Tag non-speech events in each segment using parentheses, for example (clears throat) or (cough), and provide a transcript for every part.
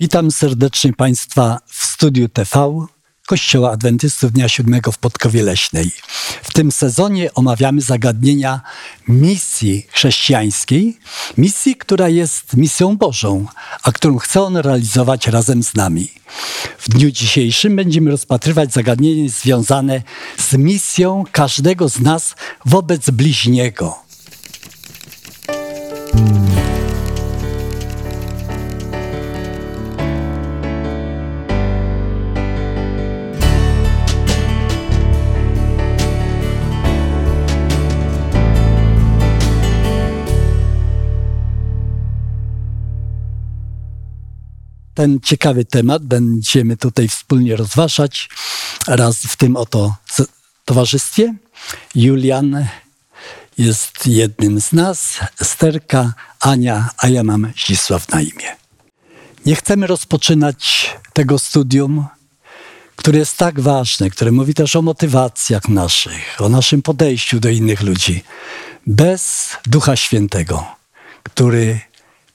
Witam serdecznie Państwa w studiu TV Kościoła Adwentystów Dnia Siódmego w Podkowie Leśnej. W tym sezonie omawiamy zagadnienia misji chrześcijańskiej, misji, która jest misją Bożą, a którą chce on realizować razem z nami. W dniu dzisiejszym będziemy rozpatrywać zagadnienie związane z misją każdego z nas wobec bliźniego. Ten ciekawy temat będziemy tutaj wspólnie rozważać raz w tym oto towarzystwie. Julian jest jednym z nas, Sterka, Ania, a ja mam Zdzisław na imię. Nie chcemy rozpoczynać tego studium, które jest tak ważne, które mówi też o motywacjach naszych, o naszym podejściu do innych ludzi, bez Ducha Świętego, który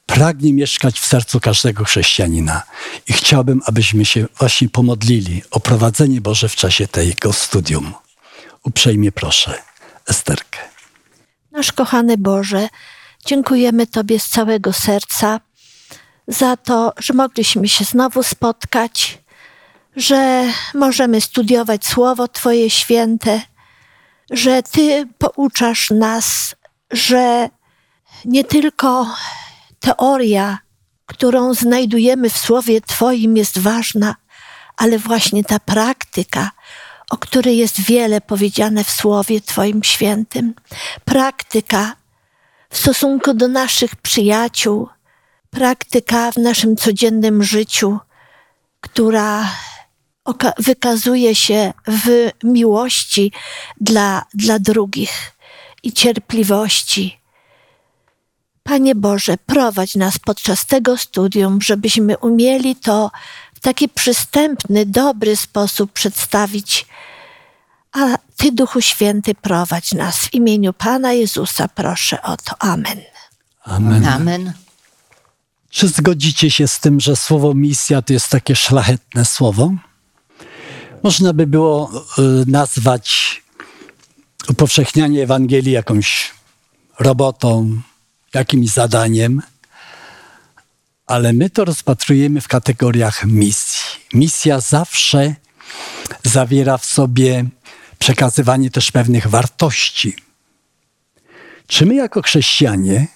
pragnie mieszkać w sercu każdego chrześcijanina. I chciałbym, abyśmy się właśnie pomodlili o prowadzenie Boże w czasie tego studium. Uprzejmie proszę, Esterkę. Nasz kochany Boże, dziękujemy Tobie z całego serca za to, że mogliśmy się znowu spotkać, że możemy studiować Słowo Twoje święte, że Ty pouczasz nas, że nie tylko teoria, którą znajdujemy w Słowie Twoim, jest ważna, ale właśnie ta praktyka, o której jest wiele powiedziane w Słowie Twoim świętym, praktyka w stosunku do naszych przyjaciół, praktyka w naszym codziennym życiu, która wykazuje się w miłości dla, dla drugich i cierpliwości Panie Boże, prowadź nas podczas tego studium, żebyśmy umieli to w taki przystępny, dobry sposób przedstawić. A Ty, Duchu Święty, prowadź nas. W imieniu Pana Jezusa proszę o to. Amen. Amen. Amen. Czy zgodzicie się z tym, że słowo misja to jest takie szlachetne słowo? Można by było y, nazwać upowszechnianie Ewangelii jakąś robotą, jakimś zadaniem, ale my to rozpatrujemy w kategoriach misji. Misja zawsze zawiera w sobie przekazywanie też pewnych wartości. Czy my jako chrześcijanie,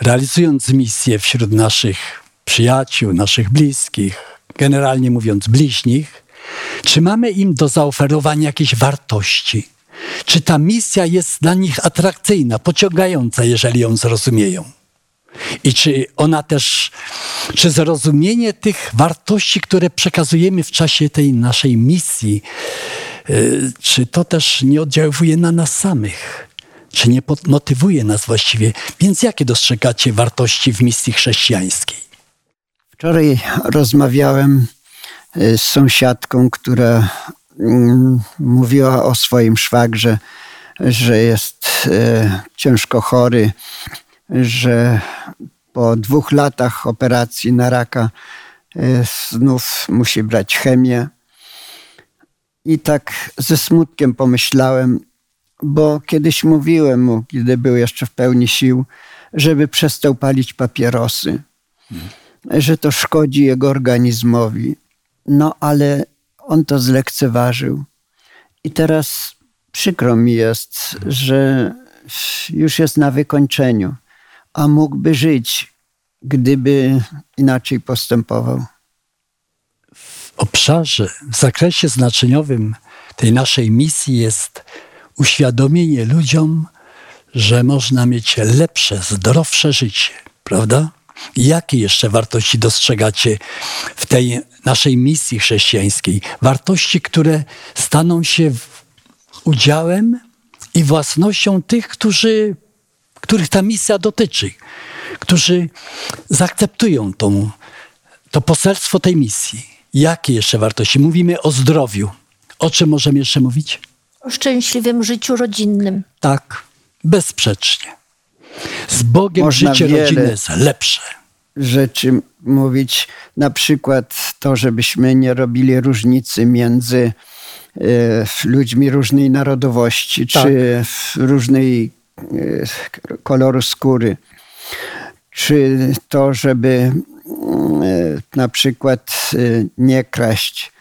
realizując misję wśród naszych przyjaciół, naszych bliskich, generalnie mówiąc bliźnich, czy mamy im do zaoferowania jakieś wartości? Czy ta misja jest dla nich atrakcyjna, pociągająca, jeżeli ją zrozumieją? I czy ona też, czy zrozumienie tych wartości, które przekazujemy w czasie tej naszej misji, y, czy to też nie oddziałuje na nas samych? Czy nie motywuje nas właściwie? Więc jakie dostrzegacie wartości w misji chrześcijańskiej? Wczoraj rozmawiałem y, z sąsiadką, która mówiła o swoim szwagrze, że jest e, ciężko chory, że po dwóch latach operacji na raka e, znów musi brać chemię. I tak ze smutkiem pomyślałem, bo kiedyś mówiłem mu, kiedy był jeszcze w pełni sił, żeby przestał palić papierosy, hmm. że to szkodzi jego organizmowi. No ale on to zlekceważył. I teraz przykro mi jest, że już jest na wykończeniu, a mógłby żyć, gdyby inaczej postępował. W obszarze, w zakresie znaczeniowym tej naszej misji jest uświadomienie ludziom, że można mieć lepsze, zdrowsze życie, prawda? Jakie jeszcze wartości dostrzegacie w tej naszej misji chrześcijańskiej? Wartości, które staną się udziałem i własnością tych, którzy, których ta misja dotyczy, którzy zaakceptują tą, to poselstwo tej misji. Jakie jeszcze wartości? Mówimy o zdrowiu. O czym możemy jeszcze mówić? O szczęśliwym życiu rodzinnym. Tak, bezsprzecznie. Z Bogiem Można życie rodziny jest lepsze. rzeczy mówić, na przykład to, żebyśmy nie robili różnicy między e, ludźmi różnej narodowości Tak. czy różnej e, koloru skóry, czy to, żeby e, na przykład nie kraść,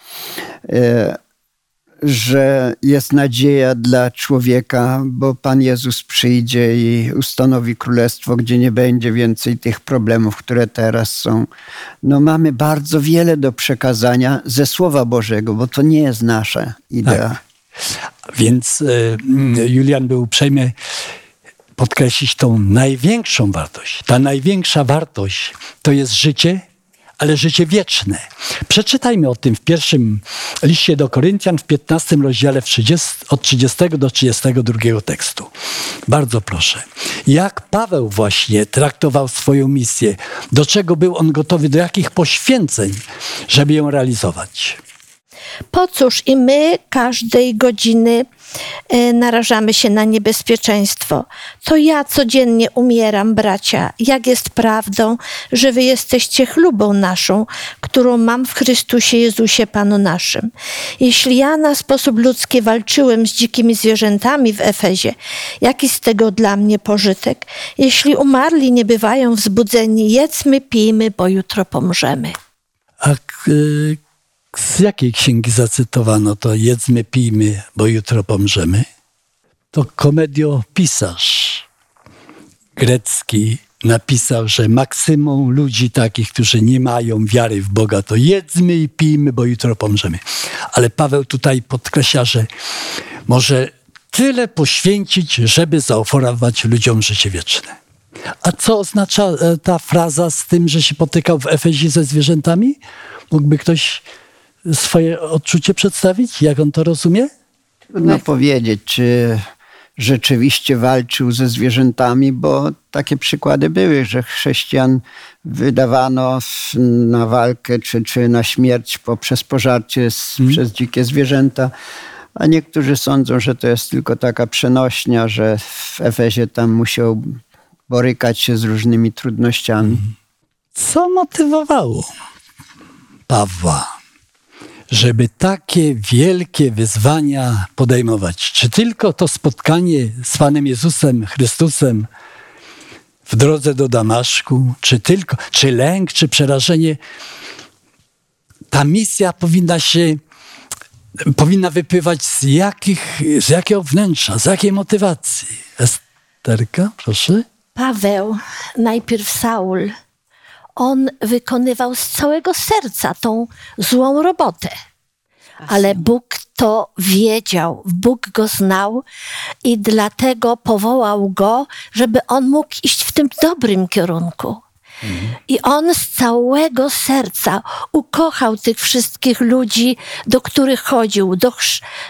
że jest nadzieja dla człowieka, bo Pan Jezus przyjdzie i ustanowi królestwo, gdzie nie będzie więcej tych problemów, które teraz są. No mamy bardzo wiele do przekazania ze Słowa Bożego, bo to nie jest nasza idea. Tak. Więc y, Julian był uprzejmy podkreślić tą największą wartość. Ta największa wartość to jest życie, ale życie wieczne. Przeczytajmy o tym w pierwszym liście do Koryntian, w 15 rozdziale w 30, od 30 do 32 tekstu. Bardzo proszę. Jak Paweł właśnie traktował swoją misję, do czego był on gotowy, do jakich poświęceń, żeby ją realizować. Po cóż i my każdej godziny narażamy się na niebezpieczeństwo. To ja codziennie umieram, bracia, jak jest prawdą, że wy jesteście chlubą naszą, którą mam w Chrystusie Jezusie Panu naszym. Jeśli ja na sposób ludzki walczyłem z dzikimi zwierzętami w Efezie, jaki z tego dla mnie pożytek? Jeśli umarli nie bywają wzbudzeni, jedzmy, pijmy, bo jutro pomrzemy. A z jakiej księgi zacytowano to jedzmy, pijmy, bo jutro pomrzemy? To komediopisarz grecki napisał, że maksymum ludzi takich, którzy nie mają wiary w Boga, to jedzmy i pijmy, bo jutro pomrzemy. Ale Paweł tutaj podkreśla, że może tyle poświęcić, żeby zaoferować ludziom życie wieczne. A co oznacza e, ta fraza z tym, że się potykał w Efezie ze zwierzętami? Mógłby ktoś swoje odczucie przedstawić? Jak on to rozumie? Trudno powiedzieć, czy rzeczywiście walczył ze zwierzętami, bo takie przykłady były, że chrześcijan wydawano na walkę czy, czy na śmierć poprzez pożarcie z, przez dzikie zwierzęta. A niektórzy sądzą, że to jest tylko taka przenośnia, że w Efezie tam musiał borykać się z różnymi trudnościami. Co motywowało Pawła, żeby takie wielkie wyzwania podejmować? Czy tylko to spotkanie z Panem Jezusem Chrystusem w drodze do Damaszku, czy tylko, czy lęk, czy przerażenie? Ta misja powinna się, powinna wypływać z, jakich, z jakiego wnętrza, z jakiej motywacji? Esterka, proszę. Paweł, najpierw Saul, on wykonywał z całego serca tą złą robotę. Ale Bóg to wiedział, Bóg go znał i dlatego powołał go, żeby on mógł iść w tym dobrym kierunku. I on z całego serca ukochał tych wszystkich ludzi, do których chodził, do,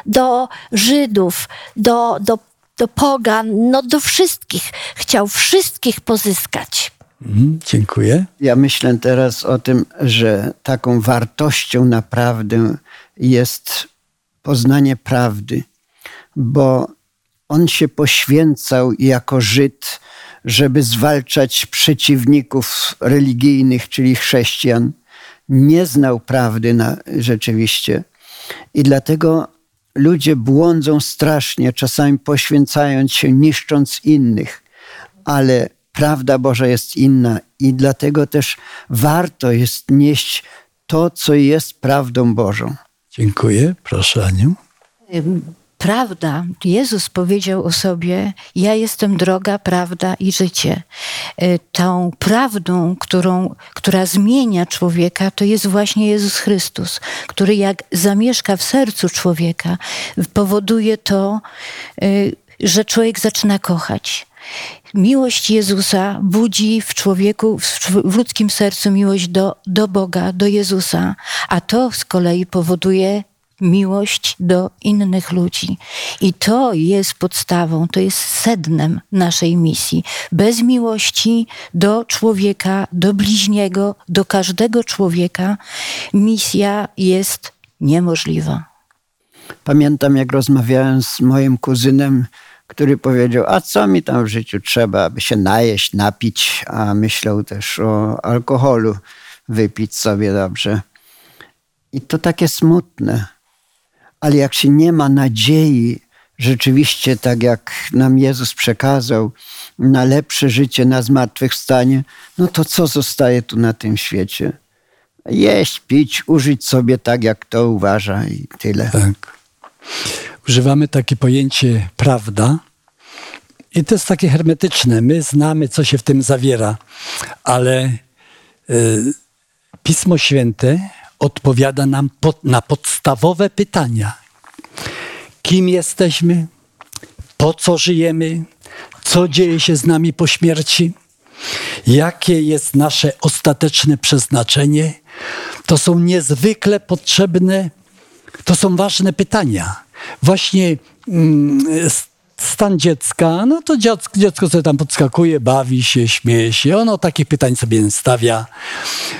do Żydów, do, do, do pogan, no do wszystkich. Chciał wszystkich pozyskać. Mhm, dziękuję. Ja myślę teraz o tym, że taką wartością naprawdę jest poznanie prawdy, bo on się poświęcał jako Żyd, żeby zwalczać przeciwników religijnych, czyli chrześcijan. Nie znał prawdy na, rzeczywiście. I dlatego ludzie błądzą strasznie, czasami poświęcając się, niszcząc innych, ale prawda Boża jest inna i dlatego też warto jest nieść to, co jest prawdą Bożą. Dziękuję. Proszę, Aniu. Prawda, Jezus powiedział o sobie: Ja jestem droga, prawda i życie. Y, Tą prawdą, którą, która zmienia człowieka, to jest właśnie Jezus Chrystus, który jak zamieszka w sercu człowieka, powoduje to, y, że człowiek zaczyna kochać. Miłość Jezusa budzi w człowieku, w ludzkim sercu miłość do, do Boga, do Jezusa, a to z kolei powoduje miłość do innych ludzi. I to jest podstawą, to jest sednem naszej misji. Bez miłości do człowieka, do bliźniego, do każdego człowieka, misja jest niemożliwa. Pamiętam, jak rozmawiałem z moim kuzynem, który powiedział, a co mi tam w życiu trzeba, aby się najeść, napić, a myślał też o alkoholu, wypić sobie dobrze. I to takie smutne. Ale jak się nie ma nadziei, rzeczywiście tak jak nam Jezus przekazał, na lepsze życie, na zmartwychwstanie, no to co zostaje tu na tym świecie? Jeść, pić, użyć sobie tak, jak to uważa i tyle. Tak. Używamy takie pojęcie prawda. I to jest takie hermetyczne. My znamy, co się w tym zawiera, ale y, Pismo Święte odpowiada nam pod, na podstawowe pytania. Kim jesteśmy? Po co żyjemy? Co dzieje się z nami po śmierci? Jakie jest nasze ostateczne przeznaczenie? To są niezwykle potrzebne, to są ważne pytania. Właśnie mm, stan dziecka, no to dziecko, dziecko sobie tam podskakuje, bawi się, śmieje się. Ono takich pytań sobie stawia.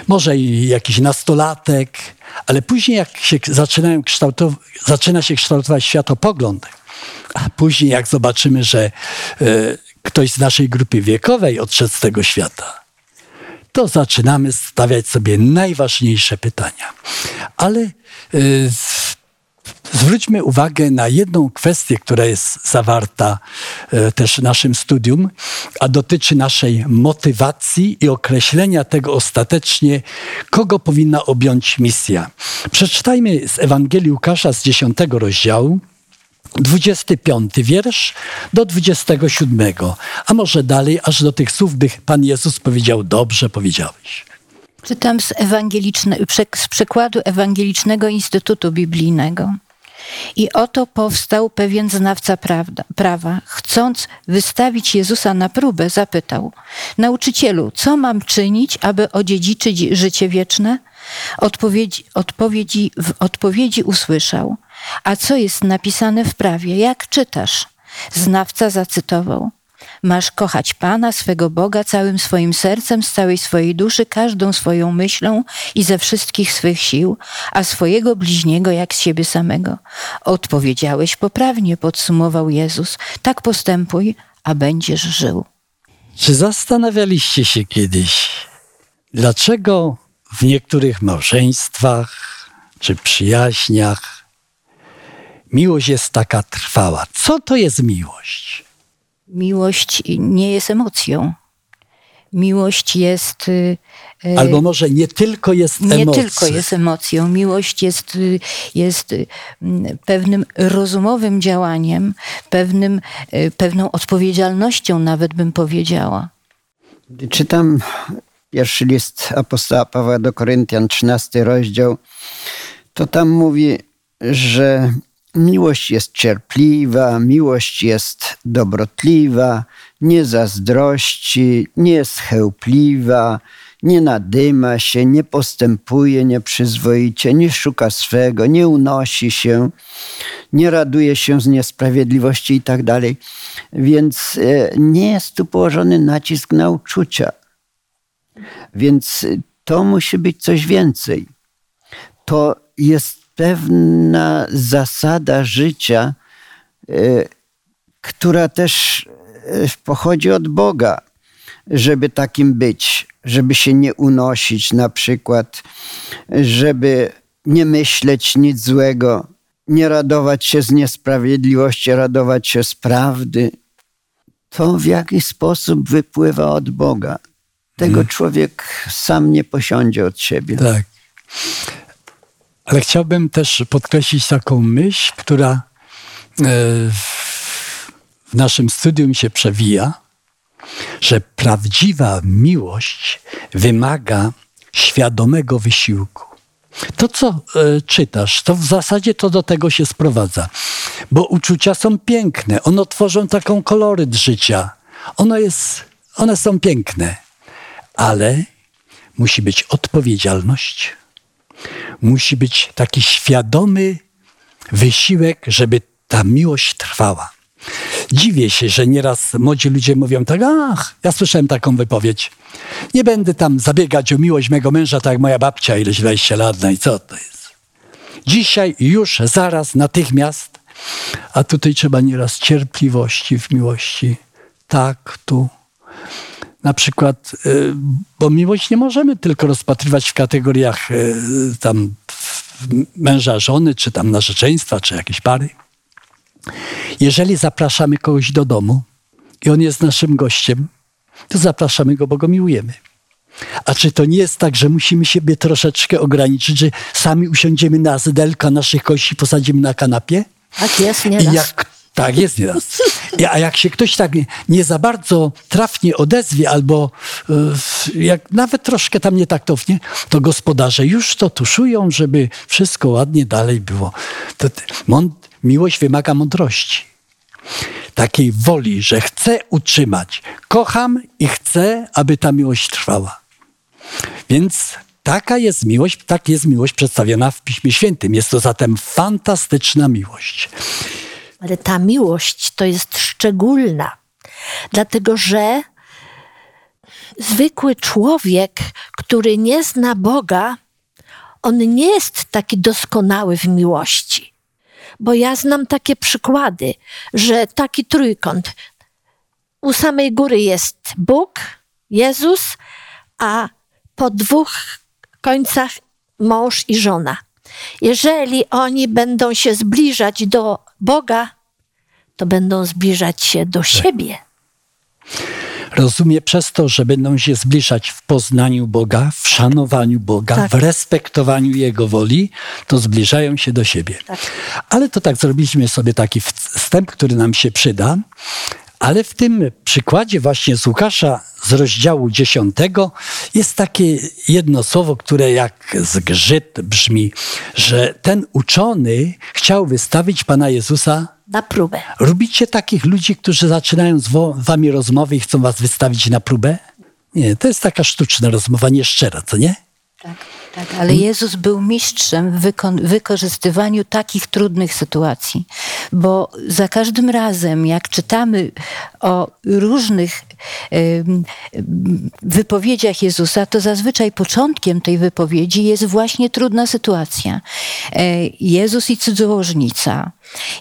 Może i jakiś nastolatek, ale później jak się zaczynają kształtować, zaczyna się kształtować światopogląd, a później jak zobaczymy, że y, ktoś z naszej grupy wiekowej odszedł z tego świata, to zaczynamy stawiać sobie najważniejsze pytania. Ale y, zwróćmy uwagę na jedną kwestię, która jest zawarta y, też w naszym studium, a dotyczy naszej motywacji i określenia tego ostatecznie, kogo powinna objąć misja. Przeczytajmy z Ewangelii Łukasza z 10 rozdziału, 25 wiersz do 27, a może dalej, aż do tych słów, gdy Pan Jezus powiedział: Dobrze powiedziałeś. Czytam z, z przekładu Ewangelicznego Instytutu Biblijnego. I oto powstał pewien znawca prawda, prawa, chcąc wystawić Jezusa na próbę, zapytał: Nauczycielu, co mam czynić, aby odziedziczyć życie wieczne? Odpowiedzi, odpowiedzi, w odpowiedzi usłyszał: A co jest napisane w prawie? Jak czytasz? Znawca zacytował: Masz kochać Pana, swego Boga, całym swoim sercem, z całej swojej duszy, każdą swoją myślą i ze wszystkich swych sił, a swojego bliźniego jak z siebie samego. Odpowiedziałeś poprawnie, podsumował Jezus. Tak postępuj, a będziesz żył. Czy zastanawialiście się kiedyś, dlaczego w niektórych małżeństwach czy przyjaźniach miłość jest taka trwała? Co to jest miłość? miłość nie jest emocją. Miłość jest. Y, y, Albo może nie tylko jest emocją. Nie tylko jest emocją. Miłość jest, y, jest pewnym rozumowym działaniem, pewnym, pewną odpowiedzialnością, nawet bym powiedziała. Czytam pierwszy list apostoła Pawła do Koryntian, 13 rozdział. To tam mówi, że Miłość jest cierpliwa, miłość jest dobrotliwa, nie zazdrości, nie jest chełpliwa, nie nadyma się, nie postępuje nieprzyzwoicie, nie szuka swego, nie unosi się, nie raduje się z niesprawiedliwości i tak dalej. Więc e, nie jest tu położony nacisk na uczucia. Więc to musi być coś więcej. To jest pewna zasada życia, e, która też e, pochodzi od Boga, żeby takim być, żeby się nie unosić na przykład, żeby nie myśleć nic złego, nie radować się z niesprawiedliwości, radować się z prawdy. To w jakiś sposób wypływa od Boga. Tego hmm. człowiek sam nie posiądzie od siebie. Tak. Ale chciałbym też podkreślić taką myśl, która e, w naszym studium się przewija, że prawdziwa miłość wymaga świadomego wysiłku. To, co e, czytasz, to w zasadzie to do tego się sprowadza. Bo uczucia są piękne, one tworzą taką koloryt życia. Ono jest, one są piękne, ale musi być odpowiedzialność, musi być taki świadomy wysiłek, żeby ta miłość trwała. Dziwię się, że nieraz młodzi ludzie mówią tak, ach, ja słyszałem taką wypowiedź. Nie będę tam zabiegać o miłość mego męża, tak jak moja babcia, ileś 20 lat, no i co to jest? Dzisiaj, już, zaraz, natychmiast A tutaj trzeba nieraz cierpliwości w miłości, taktu. Na przykład, y, bo miłość nie możemy tylko rozpatrywać w kategoriach y, tam męża, żony, czy tam narzeczeństwa, czy jakiejś pary. Jeżeli zapraszamy kogoś do domu i on jest naszym gościem, to zapraszamy go, bo go miłujemy. A czy to nie jest tak, że musimy siebie troszeczkę ograniczyć, że sami usiądziemy na zydelka naszych kości, posadzimy na kanapie? Tak jest nieraz. Jak, tak jest nieraz. A jak się ktoś tak nie, nie za bardzo trafnie odezwie, albo y, jak nawet troszkę tam nietaktownie, to gospodarze już to tuszują, żeby wszystko ładnie dalej było. To, miłość wymaga mądrości. Takiej woli, że chcę utrzymać. Kocham i chcę, aby ta miłość trwała. Więc taka jest miłość, tak jest miłość przedstawiona w Piśmie Świętym. Jest to zatem fantastyczna miłość. Ale ta miłość to jest szczególna, dlatego że zwykły człowiek, który nie zna Boga, on nie jest taki doskonały w miłości. Bo ja znam takie przykłady, że taki trójkąt. U samej góry jest Bóg, Jezus, a po dwóch końcach mąż i żona. Jeżeli oni będą się zbliżać do Boga, to będą zbliżać się do siebie. Rozumie przez to, że będą się zbliżać w poznaniu Boga, w szanowaniu Boga, tak. w respektowaniu Jego woli, to zbliżają się do siebie. Tak. Ale to tak zrobiliśmy sobie taki wstęp, który nam się przyda. Ale w tym przykładzie właśnie z Łukasza z rozdziału 10 jest takie jedno słowo, które jak zgrzyt brzmi, że ten uczony chciał wystawić Pana Jezusa na próbę. Lubicie takich ludzi, którzy zaczynają z wami rozmowy i chcą was wystawić na próbę? Nie, to jest taka sztuczna rozmowa, nieszczera, co nie? Tak, tak, ale Jezus był mistrzem w wykorzystywaniu takich trudnych sytuacji, bo za każdym razem, jak czytamy o różnych wypowiedziach Jezusa, to zazwyczaj początkiem tej wypowiedzi jest właśnie trudna sytuacja. E, Jezus i cudzołożnica.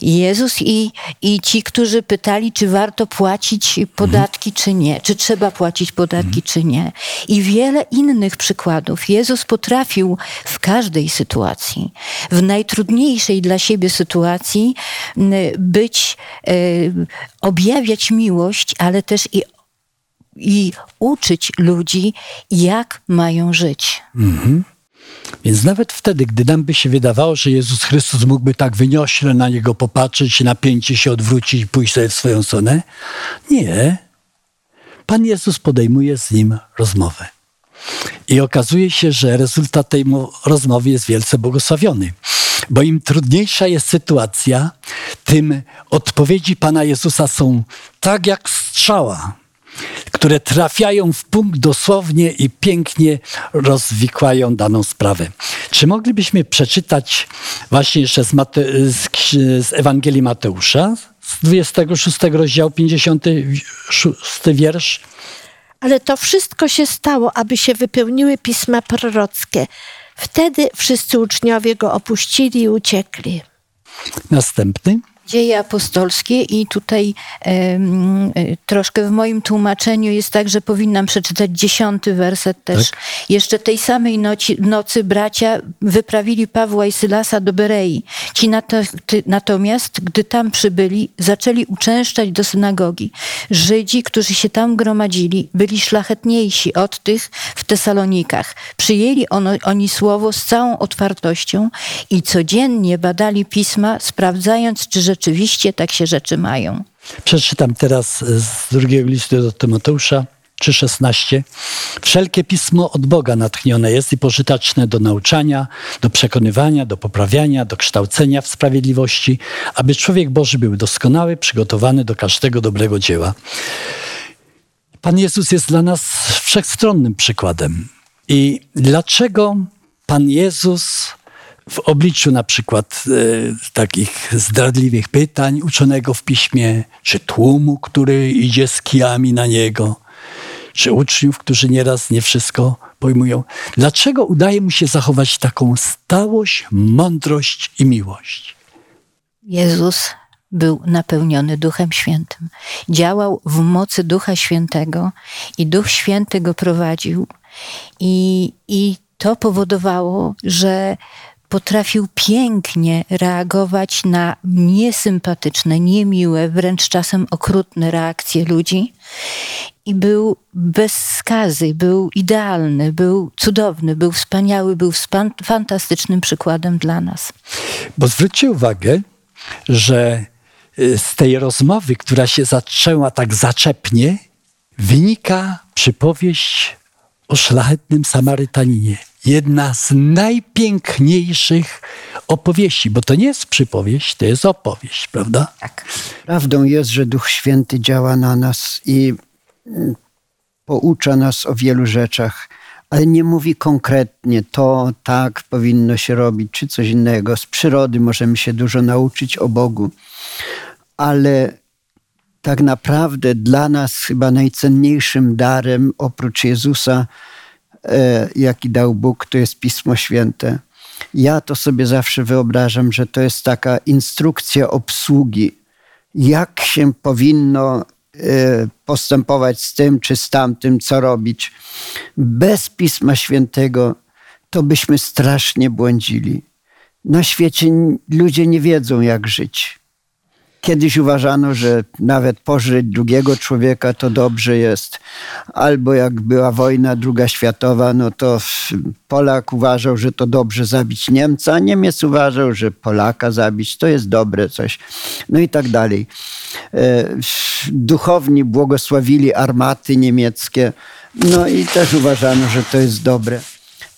Jezus i, i ci, którzy pytali, czy warto płacić podatki, mhm. czy nie, czy trzeba płacić podatki, mhm. czy nie. I wiele innych przykładów. Jezus potrafił w każdej sytuacji, w najtrudniejszej dla siebie sytuacji, być, e, objawiać miłość, ale też i i uczyć ludzi, jak mają żyć. Mhm. Więc nawet wtedy, gdy nam by się wydawało, że Jezus Chrystus mógłby tak wyniośle na niego popatrzeć, napięcie się odwrócić i pójść sobie w swoją stronę, nie. Pan Jezus podejmuje z nim rozmowę. I okazuje się, że rezultat tej rozmowy jest wielce błogosławiony. Bo im trudniejsza jest sytuacja, tym odpowiedzi Pana Jezusa są tak jak strzała które trafiają w punkt dosłownie i pięknie rozwikłają daną sprawę. Czy moglibyśmy przeczytać właśnie jeszcze z, Mate z, z Ewangelii Mateusza, z 26 rozdziału, 56 wiersz? Ale to wszystko się stało, aby się wypełniły pisma prorockie. Wtedy wszyscy uczniowie go opuścili i uciekli. Następny. Dzieje apostolskie i tutaj e, troszkę w moim tłumaczeniu jest tak, że powinnam przeczytać dziesiąty werset też. Tak? Jeszcze tej samej nocy, nocy bracia wyprawili Pawła i Sylasa do Berei. Ci natomiast, gdy tam przybyli, zaczęli uczęszczać do synagogi. Żydzi, którzy się tam gromadzili, byli szlachetniejsi od tych w Tesalonikach. Przyjęli ono, oni słowo z całą otwartością i codziennie badali pisma, sprawdzając, czy rzeczywiście tak się rzeczy mają. Przeczytam teraz z drugiego listu do Tymoteusza 3,16. Wszelkie pismo od Boga natchnione jest i pożyteczne do nauczania, do przekonywania, do poprawiania, do kształcenia w sprawiedliwości, aby człowiek Boży był doskonały, przygotowany do każdego dobrego dzieła. Pan Jezus jest dla nas wszechstronnym przykładem. I dlaczego Pan Jezus w obliczu na przykład e, takich zdradliwych pytań uczonego w piśmie, czy tłumu, który idzie z kijami na niego, czy uczniów, którzy nieraz nie wszystko pojmują. Dlaczego udaje mu się zachować taką stałość, mądrość i miłość? Jezus był napełniony Duchem Świętym. Działał w mocy Ducha Świętego i Duch Święty go prowadził. I, i to powodowało, że potrafił pięknie reagować na niesympatyczne, niemiłe, wręcz czasem okrutne reakcje ludzi. I był bez skazy, był idealny, był cudowny, był wspaniały, był fantastycznym przykładem dla nas. Bo zwróćcie uwagę, że y, z tej rozmowy, która się zaczęła tak zaczepnie, wynika przypowieść o szlachetnym Samarytaninie. Jedna z najpiękniejszych opowieści, bo to nie jest przypowieść, to jest opowieść, prawda? Tak. Prawdą jest, że Duch Święty działa na nas i mm, poucza nas o wielu rzeczach, ale nie mówi konkretnie to, tak powinno się robić, czy coś innego. Z przyrody możemy się dużo nauczyć o Bogu, ale tak naprawdę dla nas chyba najcenniejszym darem oprócz Jezusa, jaki dał Bóg, to jest Pismo Święte. Ja to sobie zawsze wyobrażam, że to jest taka instrukcja obsługi, jak się powinno e, postępować z tym czy z tamtym, co robić. Bez Pisma Świętego to byśmy strasznie błądzili. Na świecie ludzie nie wiedzą, jak żyć. Kiedyś uważano, że nawet pożyć drugiego człowieka to dobrze jest. Albo jak była wojna druga światowa, no to Polak uważał, że to dobrze zabić Niemca, a Niemiec uważał, że Polaka zabić to jest dobre coś. No i tak dalej. E, duchowni błogosławili armaty niemieckie, no i też uważano, że to jest dobre.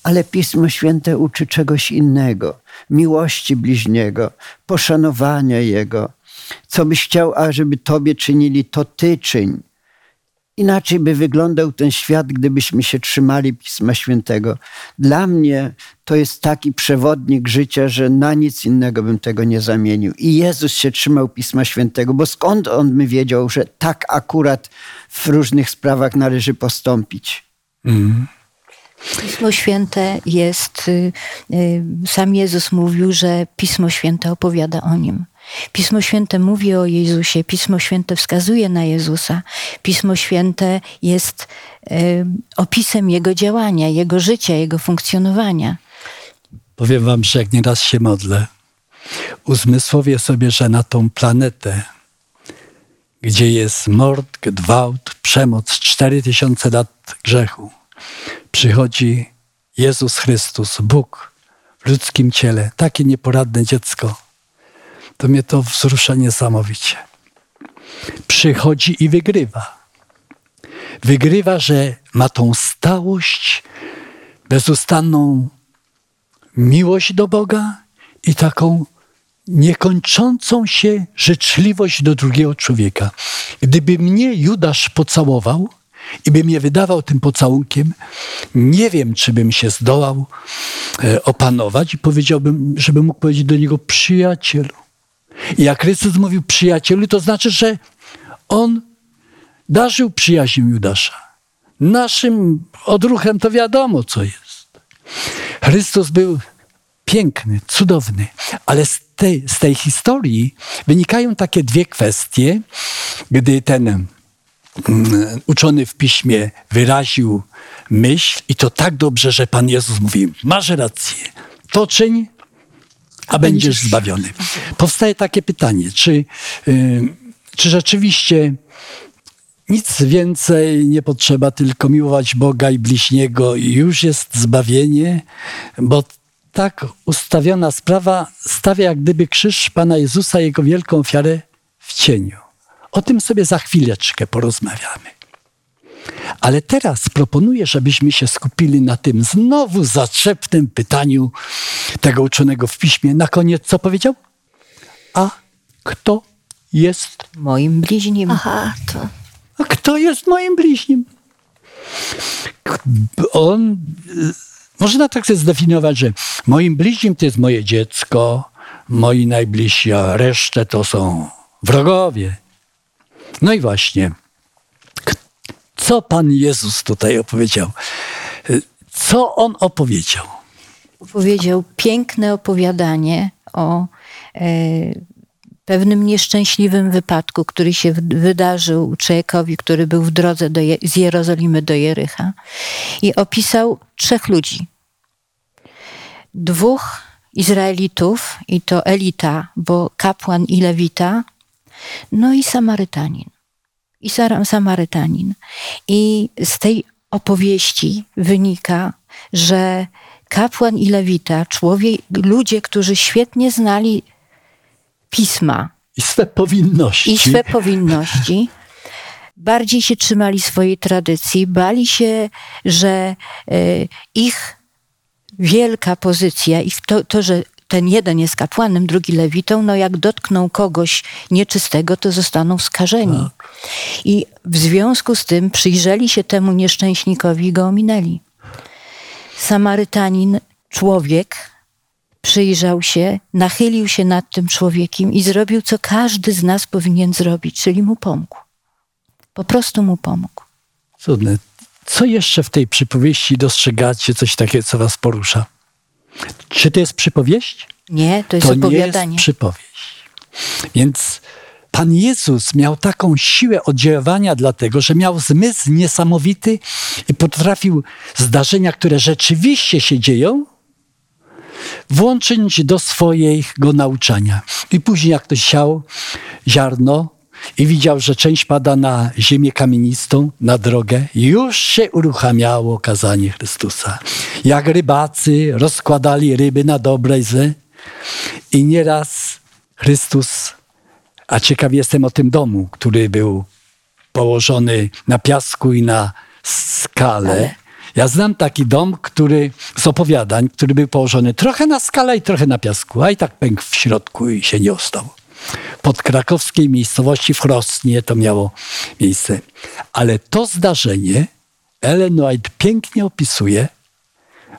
Ale Pismo Święte uczy czegoś innego miłości bliźniego, poszanowania jego co byś chciał, ażeby Tobie czynili, to Ty czyń. Inaczej by wyglądał ten świat, gdybyśmy się trzymali Pisma Świętego. Dla mnie to jest taki przewodnik życia, że na nic innego bym tego nie zamienił. I Jezus się trzymał Pisma Świętego, bo skąd on by wiedział, że tak akurat w różnych sprawach należy postąpić? Mm. Pismo Święte jest, y, y, sam Jezus mówił, że Pismo Święte opowiada o nim. Pismo Święte mówi o Jezusie, Pismo Święte wskazuje na Jezusa, Pismo Święte jest y, opisem Jego działania, Jego życia, Jego funkcjonowania. Powiem wam, że jak nieraz się modlę, uzmysłowię sobie, że na tą planetę, gdzie jest mord, gwałt, przemoc, cztery tysiące lat grzechu, przychodzi Jezus Chrystus, Bóg w ludzkim ciele, takie nieporadne dziecko, to mnie to wzrusza niesamowicie. Przychodzi i wygrywa. Wygrywa, że ma tą stałość, bezustanną miłość do Boga i taką niekończącą się życzliwość do drugiego człowieka. Gdyby mnie Judasz pocałował i by mnie wydawał tym pocałunkiem, nie wiem, czy bym się zdołał e, opanować i powiedziałbym, żebym mógł powiedzieć do niego przyjacielu. I jak Chrystus mówił przyjacielu, to znaczy, że on darzył przyjaźnią Judasza. Naszym odruchem to wiadomo, co jest. Chrystus był piękny, cudowny, ale z tej, z tej historii wynikają takie dwie kwestie, gdy ten mm, uczony w piśmie wyraził myśl i to tak dobrze, że Pan Jezus mówi, masz rację, to czyń, a będziesz zbawiony. Powstaje takie pytanie, czy, y, czy rzeczywiście nic więcej nie potrzeba, tylko miłować Boga i bliźniego i już jest zbawienie, bo tak ustawiona sprawa stawia jak gdyby krzyż Pana Jezusa, Jego wielką ofiarę w cieniu. O tym sobie za chwileczkę porozmawiamy. Ale teraz proponuję, żebyśmy się skupili na tym znowu zaczepnym pytaniu tego uczonego w piśmie. Na koniec co powiedział? A kto jest moim bliźnim? Aha, to. A kto jest moim bliźnim? On, można tak sobie zdefiniować, że moim bliźnim to jest moje dziecko, moi najbliżsi, a resztę to są wrogowie. No i właśnie, co Pan Jezus tutaj opowiedział? Co On opowiedział? Opowiedział piękne opowiadanie o e, pewnym nieszczęśliwym wypadku, który się wydarzył człowiekowi, który był w drodze do z Jerozolimy do Jericha i opisał trzech ludzi. Dwóch Izraelitów, i to elita, bo kapłan i lewita, no i Samarytanin. I Samarytanin. I z tej opowieści wynika, że kapłan i lewita, człowiek, ludzie, którzy świetnie znali pisma. I swe powinności. I swe powinności. Bardziej się trzymali swojej tradycji, bali się, że y, ich wielka pozycja, ich to, to, że ten jeden jest kapłanem, drugi lewitą, no jak dotkną kogoś nieczystego, to zostaną skażeni. Tak. I w związku z tym przyjrzeli się temu nieszczęśnikowi i go ominęli. Samarytanin, człowiek, przyjrzał się, nachylił się nad tym człowiekiem i zrobił, co każdy z nas powinien zrobić, czyli mu pomógł. Po prostu mu pomógł. Cudne. Co jeszcze w tej przypowieści dostrzegacie, coś takiego, co was porusza? Czy to jest przypowieść? Nie, to jest to opowiadanie. Nie jest przypowieść. Więc Pan Jezus miał taką siłę oddziaływania, dlatego że miał zmysł niesamowity i potrafił zdarzenia, które rzeczywiście się dzieją, włączyć do swojego nauczania. I później, jak ktoś siał ziarno i widział, że część pada na ziemię kamienistą, na drogę, już się uruchamiało kazanie Chrystusa. Jak rybacy rozkładali ryby na dobre i złe. I nieraz Chrystus, a ciekaw jestem o tym domu, który był położony na piasku i na skale. Ja znam taki dom, który z opowiadań, który był położony trochę na skale i trochę na piasku, a i tak pękł w środku i się nie ostał. Pod krakowskiej miejscowości w Chrostnie to miało miejsce. Ale to zdarzenie Ellen White pięknie opisuje,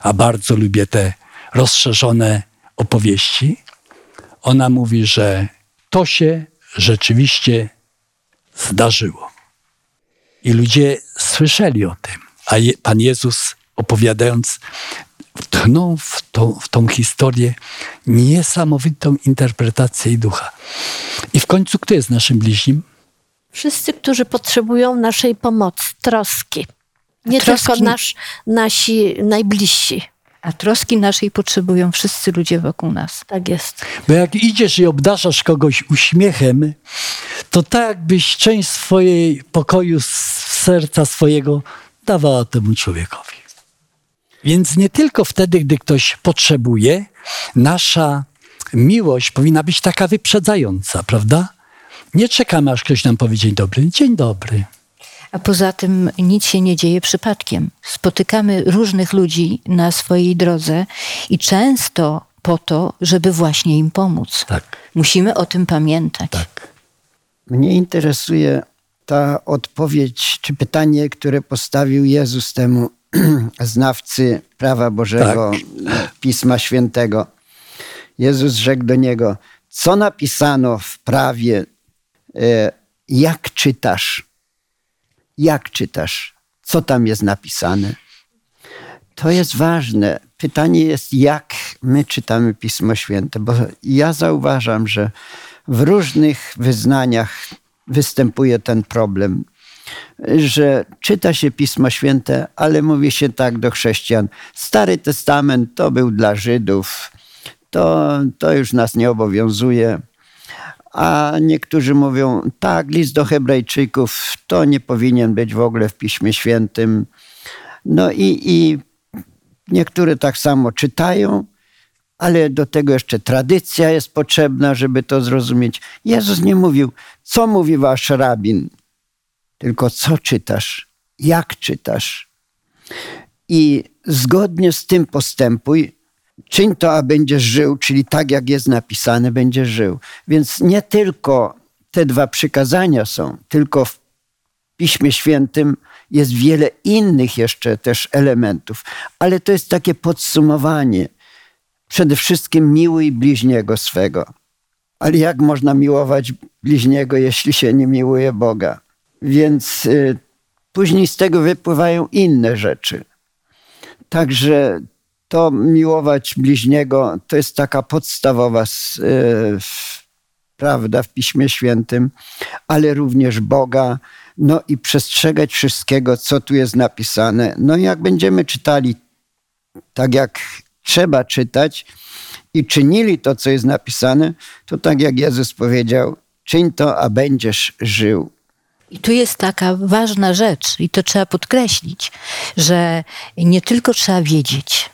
a bardzo lubię te rozszerzone opowieści. Ona mówi, że to się rzeczywiście zdarzyło. I ludzie słyszeli o tym. A Je, Pan Jezus, opowiadając, tchnął w tą, w tą historię niesamowitą interpretację ducha. I w końcu, kto jest naszym bliźnim? Wszyscy, którzy potrzebują naszej pomocy, troski. Nie troski... tylko nasz, nasi najbliżsi. A troski naszej potrzebują wszyscy ludzie wokół nas. Tak jest. Bo jak idziesz i obdarzasz kogoś uśmiechem, to tak jakbyś część swojej pokoju z serca swojego dawała temu człowiekowi. Więc nie tylko wtedy, gdy ktoś potrzebuje, nasza miłość powinna być taka wyprzedzająca, prawda? Nie czekamy, aż ktoś nam powie dzień dobry. Dzień dobry. A poza tym nic się nie dzieje przypadkiem. Spotykamy różnych ludzi na swojej drodze i często po to, żeby właśnie im pomóc. Tak. Musimy o tym pamiętać. Tak. Mnie interesuje ta odpowiedź czy pytanie, które postawił Jezus temu (clears throat) znawcy prawa Bożego, tak. Pisma Świętego. Jezus rzekł do niego: Co napisano w prawie? E, jak czytasz? Jak czytasz? Co tam jest napisane? To jest ważne. Pytanie jest, jak my czytamy Pismo Święte, bo ja zauważam, że w różnych wyznaniach występuje ten problem, że czyta się Pismo Święte, ale mówi się tak do chrześcijan. Stary Testament to był dla Żydów, to, to już nas nie obowiązuje. A niektórzy mówią, tak, list do Hebrajczyków to nie powinien być w ogóle w Piśmie Świętym. No i, i niektóre tak samo czytają, ale do tego jeszcze tradycja jest potrzebna, żeby to zrozumieć. Jezus nie mówił, co mówi wasz rabin, tylko co czytasz, jak czytasz. I zgodnie z tym postępuj, czyń to, a będziesz żył, czyli tak jak jest napisane, będziesz żył. Więc nie tylko te dwa przykazania są, tylko w Piśmie Świętym jest wiele innych jeszcze też elementów, ale to jest takie podsumowanie przede wszystkim miłuj bliźniego swego. Ale jak można miłować bliźniego, jeśli się nie miłuje Boga? Więc y, później z tego wypływają inne rzeczy. Także to miłować bliźniego to jest taka podstawowa y, prawda, w Piśmie Świętym, ale również Boga, no i przestrzegać wszystkiego, co tu jest napisane. No i jak będziemy czytali tak, jak trzeba czytać i czynili to, co jest napisane, to tak jak Jezus powiedział, czyń to, a będziesz żył. I tu jest taka ważna rzecz, i to trzeba podkreślić, że nie tylko trzeba wiedzieć,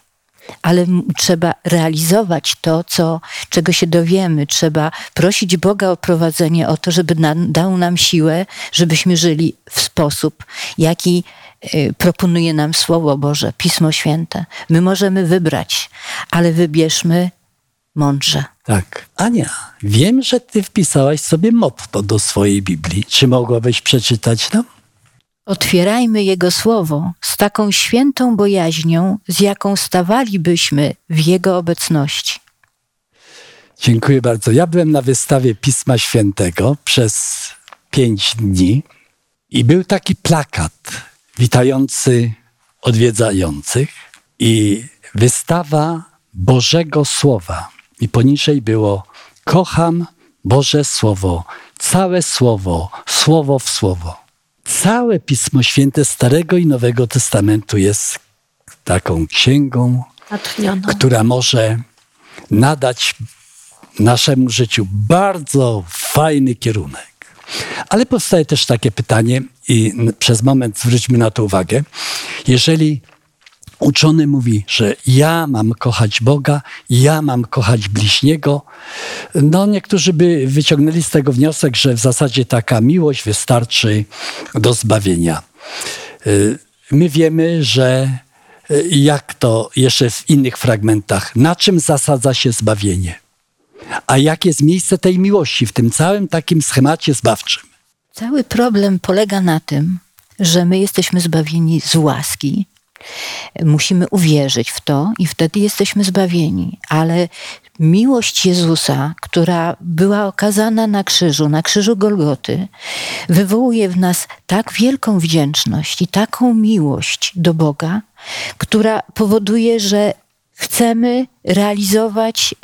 ale trzeba realizować to, co, czego się dowiemy. Trzeba prosić Boga o prowadzenie, o to, żeby nam, dał nam siłę, żebyśmy żyli w sposób, jaki y, proponuje nam Słowo Boże, Pismo Święte. My możemy wybrać, ale wybierzmy mądrze. Tak. Ania, wiem, że ty wpisałaś sobie motto do swojej Biblii. Czy mogłabyś przeczytać nam? Otwierajmy Jego Słowo z taką świętą bojaźnią, z jaką stawalibyśmy w Jego obecności. Dziękuję bardzo. Ja byłem na wystawie Pisma Świętego przez pięć dni i był taki plakat witający odwiedzających i wystawa Bożego Słowa. I poniżej było kocham Boże Słowo, całe Słowo, Słowo w Słowo. Całe Pismo Święte Starego i Nowego Testamentu jest taką księgą, Natchnioną. która może nadać naszemu życiu bardzo fajny kierunek. Ale powstaje też takie pytanie, i przez moment zwróćmy na to uwagę. Jeżeli uczony mówi, że ja mam kochać Boga, ja mam kochać bliźniego, no niektórzy by wyciągnęli z tego wniosek, że w zasadzie taka miłość wystarczy do zbawienia. Y, my wiemy, że y, jak to jeszcze w innych fragmentach, na czym zasadza się zbawienie? A jakie jest miejsce tej miłości w tym całym takim schemacie zbawczym? Cały problem polega na tym, że my jesteśmy zbawieni z łaski. Musimy uwierzyć w to i wtedy jesteśmy zbawieni. Ale miłość Jezusa, która była okazana na krzyżu, na krzyżu Golgoty, wywołuje w nas tak wielką wdzięczność i taką miłość do Boga, która powoduje, że chcemy realizować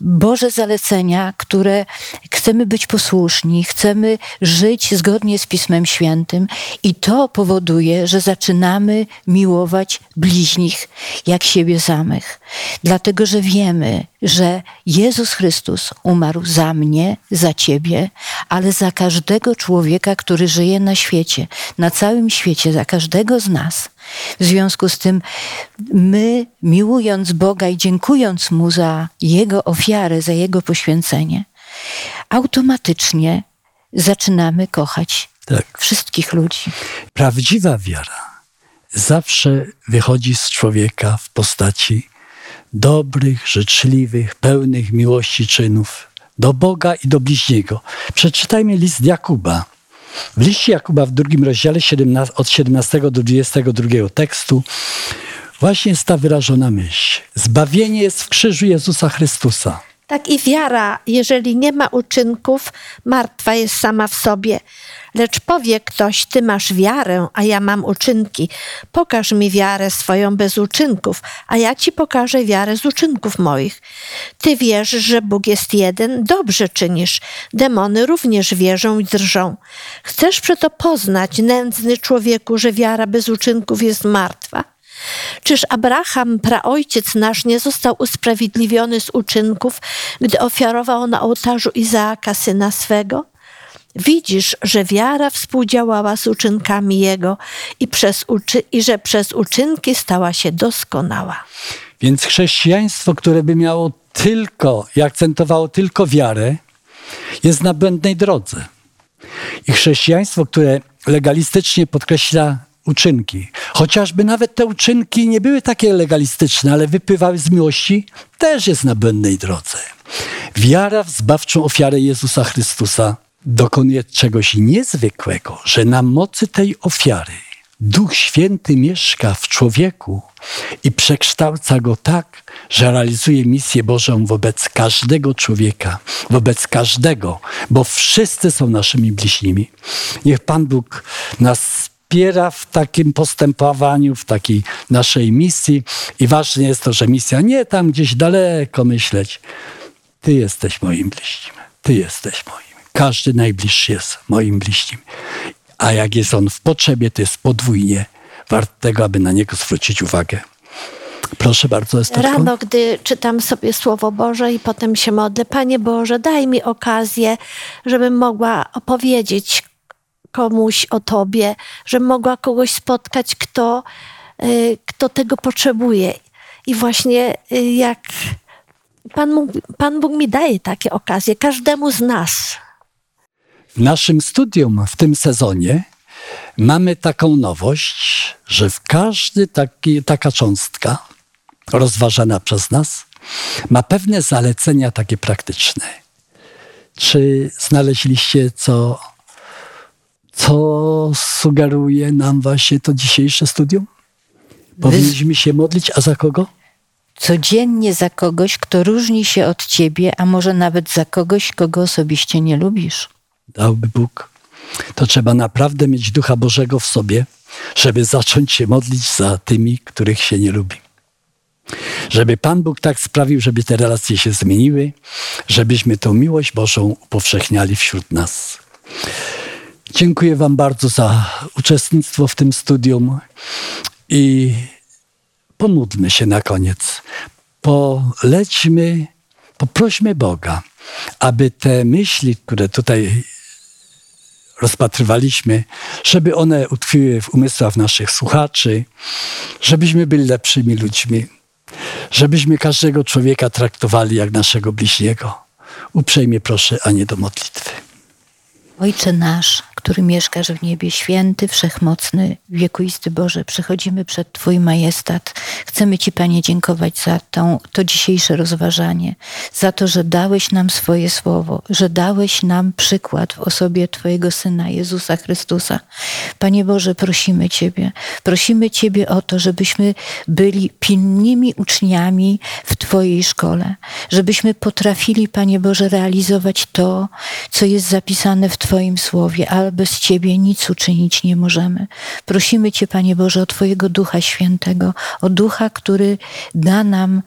Boże zalecenia, które chcemy być posłuszni, chcemy żyć zgodnie z Pismem Świętym i to powoduje, że zaczynamy miłować bliźnich jak siebie samych. Dlatego, że wiemy, że Jezus Chrystus umarł za mnie, za ciebie, ale za każdego człowieka, który żyje na świecie, na całym świecie, za każdego z nas. W związku z tym my, miłując Boga i dziękując Mu za Jego ofiarę, za Jego poświęcenie, automatycznie zaczynamy kochać tak. wszystkich ludzi. Prawdziwa wiara zawsze wychodzi z człowieka w postaci dobrych, życzliwych, pełnych miłości czynów do Boga i do bliźniego. Przeczytajmy list Jakuba. W liście Jakuba w drugim rozdziale 17, od 17 do 22 tekstu właśnie jest ta wyrażona myśl. Zbawienie jest w krzyżu Jezusa Chrystusa. Tak i wiara, jeżeli nie ma uczynków, martwa jest sama w sobie. Lecz powie ktoś, ty masz wiarę, a ja mam uczynki. Pokaż mi wiarę swoją bez uczynków, a ja ci pokażę wiarę z uczynków moich. Ty wierzysz, że Bóg jest jeden, dobrze czynisz. Demony również wierzą i drżą. Chcesz przeto poznać, nędzny człowieku, że wiara bez uczynków jest martwa? Czyż Abraham, praojciec nasz, nie został usprawiedliwiony z uczynków, gdy ofiarował na ołtarzu Izaaka, syna swego? Widzisz, że wiara współdziałała z uczynkami jego i, przez uczy- i że przez uczynki stała się doskonała. Więc chrześcijaństwo, które by miało tylko i akcentowało tylko wiarę, jest na błędnej drodze. I chrześcijaństwo, które legalistycznie podkreśla uczynki. Chociażby nawet te uczynki nie były takie legalistyczne, ale wypływały z miłości, też jest na błędnej drodze. Wiara w zbawczą ofiarę Jezusa Chrystusa dokonuje czegoś niezwykłego, że na mocy tej ofiary Duch Święty mieszka w człowieku i przekształca go tak, że realizuje misję Bożą wobec każdego człowieka, wobec każdego, bo wszyscy są naszymi bliźnimi. Niech Pan Bóg nas wspiera w takim postępowaniu, w takiej naszej misji. I ważne jest to, że misja nie tam gdzieś daleko myśleć. Ty jesteś moim bliźnim. Ty jesteś moim. Każdy najbliższy jest moim bliźnim. A jak jest on w potrzebie, to jest podwójnie wart tego, aby na niego zwrócić uwagę. Proszę bardzo, Esterko. Rano, gdy czytam sobie Słowo Boże i potem się modlę, Panie Boże, daj mi okazję, żebym mogła opowiedzieć komuś o Tobie, żebym mogła kogoś spotkać, kto, y, kto tego potrzebuje. I właśnie y, jak Pan, Bóg- Pan Bóg mi daje takie okazje, każdemu z nas. W naszym studium w tym sezonie mamy taką nowość, że w każdy taki, taka cząstka rozważana przez nas ma pewne zalecenia takie praktyczne. Czy znaleźliście, co, co sugeruje nam właśnie to dzisiejsze studium? Powinniśmy się modlić, a za kogo? Codziennie za kogoś, kto różni się od ciebie, a może nawet za kogoś, kogo osobiście nie lubisz. dałby Bóg, to trzeba naprawdę mieć Ducha Bożego w sobie, żeby zacząć się modlić za tymi, których się nie lubi. Żeby Pan Bóg tak sprawił, żeby te relacje się zmieniły, żebyśmy tą miłość Bożą upowszechniali wśród nas. Dziękuję Wam bardzo za uczestnictwo w tym studium i pomódlmy się na koniec. Polećmy, poprośmy Boga, aby te myśli, które tutaj rozpatrywaliśmy, żeby one utkwiły w umysłach naszych słuchaczy, żebyśmy byli lepszymi ludźmi, żebyśmy każdego człowieka traktowali jak naszego bliźniego. Uprzejmie proszę, a nie do modlitwy. Ojcze nasz, który mieszkasz w niebie, święty, wszechmocny, wiekuisty Boże, przychodzimy przed Twój majestat. Chcemy Ci, Panie, dziękować za to dzisiejsze rozważanie, za to, że dałeś nam swoje słowo, że dałeś nam przykład w osobie Twojego Syna, Jezusa Chrystusa. Panie Boże, prosimy Ciebie, prosimy Ciebie o to, żebyśmy byli pilnymi uczniami w Twojej szkole, żebyśmy potrafili, Panie Boże, realizować to, co jest zapisane w Twoim słowie, ale bez Ciebie nic uczynić nie możemy. Prosimy Cię, Panie Boże, o Twojego Ducha Świętego, o Ducha, który da nam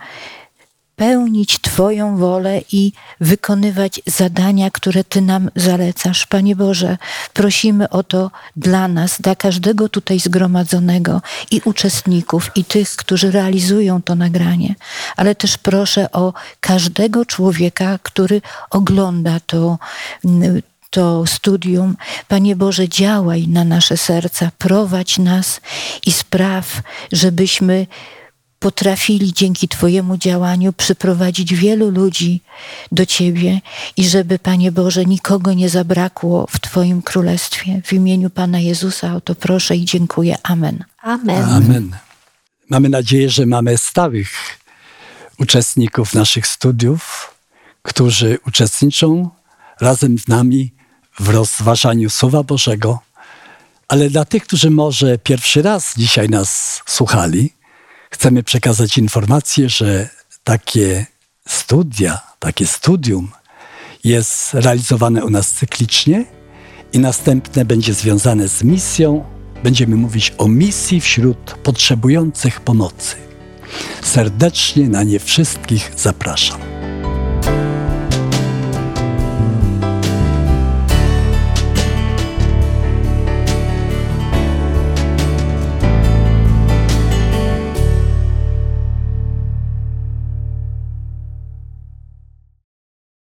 pełnić Twoją wolę i wykonywać zadania, które Ty nam zalecasz. Panie Boże, prosimy o to dla nas, dla każdego tutaj zgromadzonego i uczestników, i tych, którzy realizują to nagranie, ale też proszę o każdego człowieka, który ogląda to. To studium, Panie Boże, działaj na nasze serca, prowadź nas i spraw, żebyśmy potrafili dzięki Twojemu działaniu przyprowadzić wielu ludzi do Ciebie i żeby, Panie Boże, nikogo nie zabrakło w Twoim królestwie. W imieniu Pana Jezusa o to proszę i dziękuję. Amen. Amen. Amen. Mamy nadzieję, że mamy stałych uczestników naszych studiów, którzy uczestniczą razem z nami w rozważaniu Słowa Bożego. Ale dla tych, którzy może pierwszy raz dzisiaj nas słuchali, chcemy przekazać informację, że takie studia, takie studium jest realizowane u nas cyklicznie i następne będzie związane z misją. Będziemy mówić o misji wśród potrzebujących pomocy. Serdecznie na nie wszystkich zapraszam.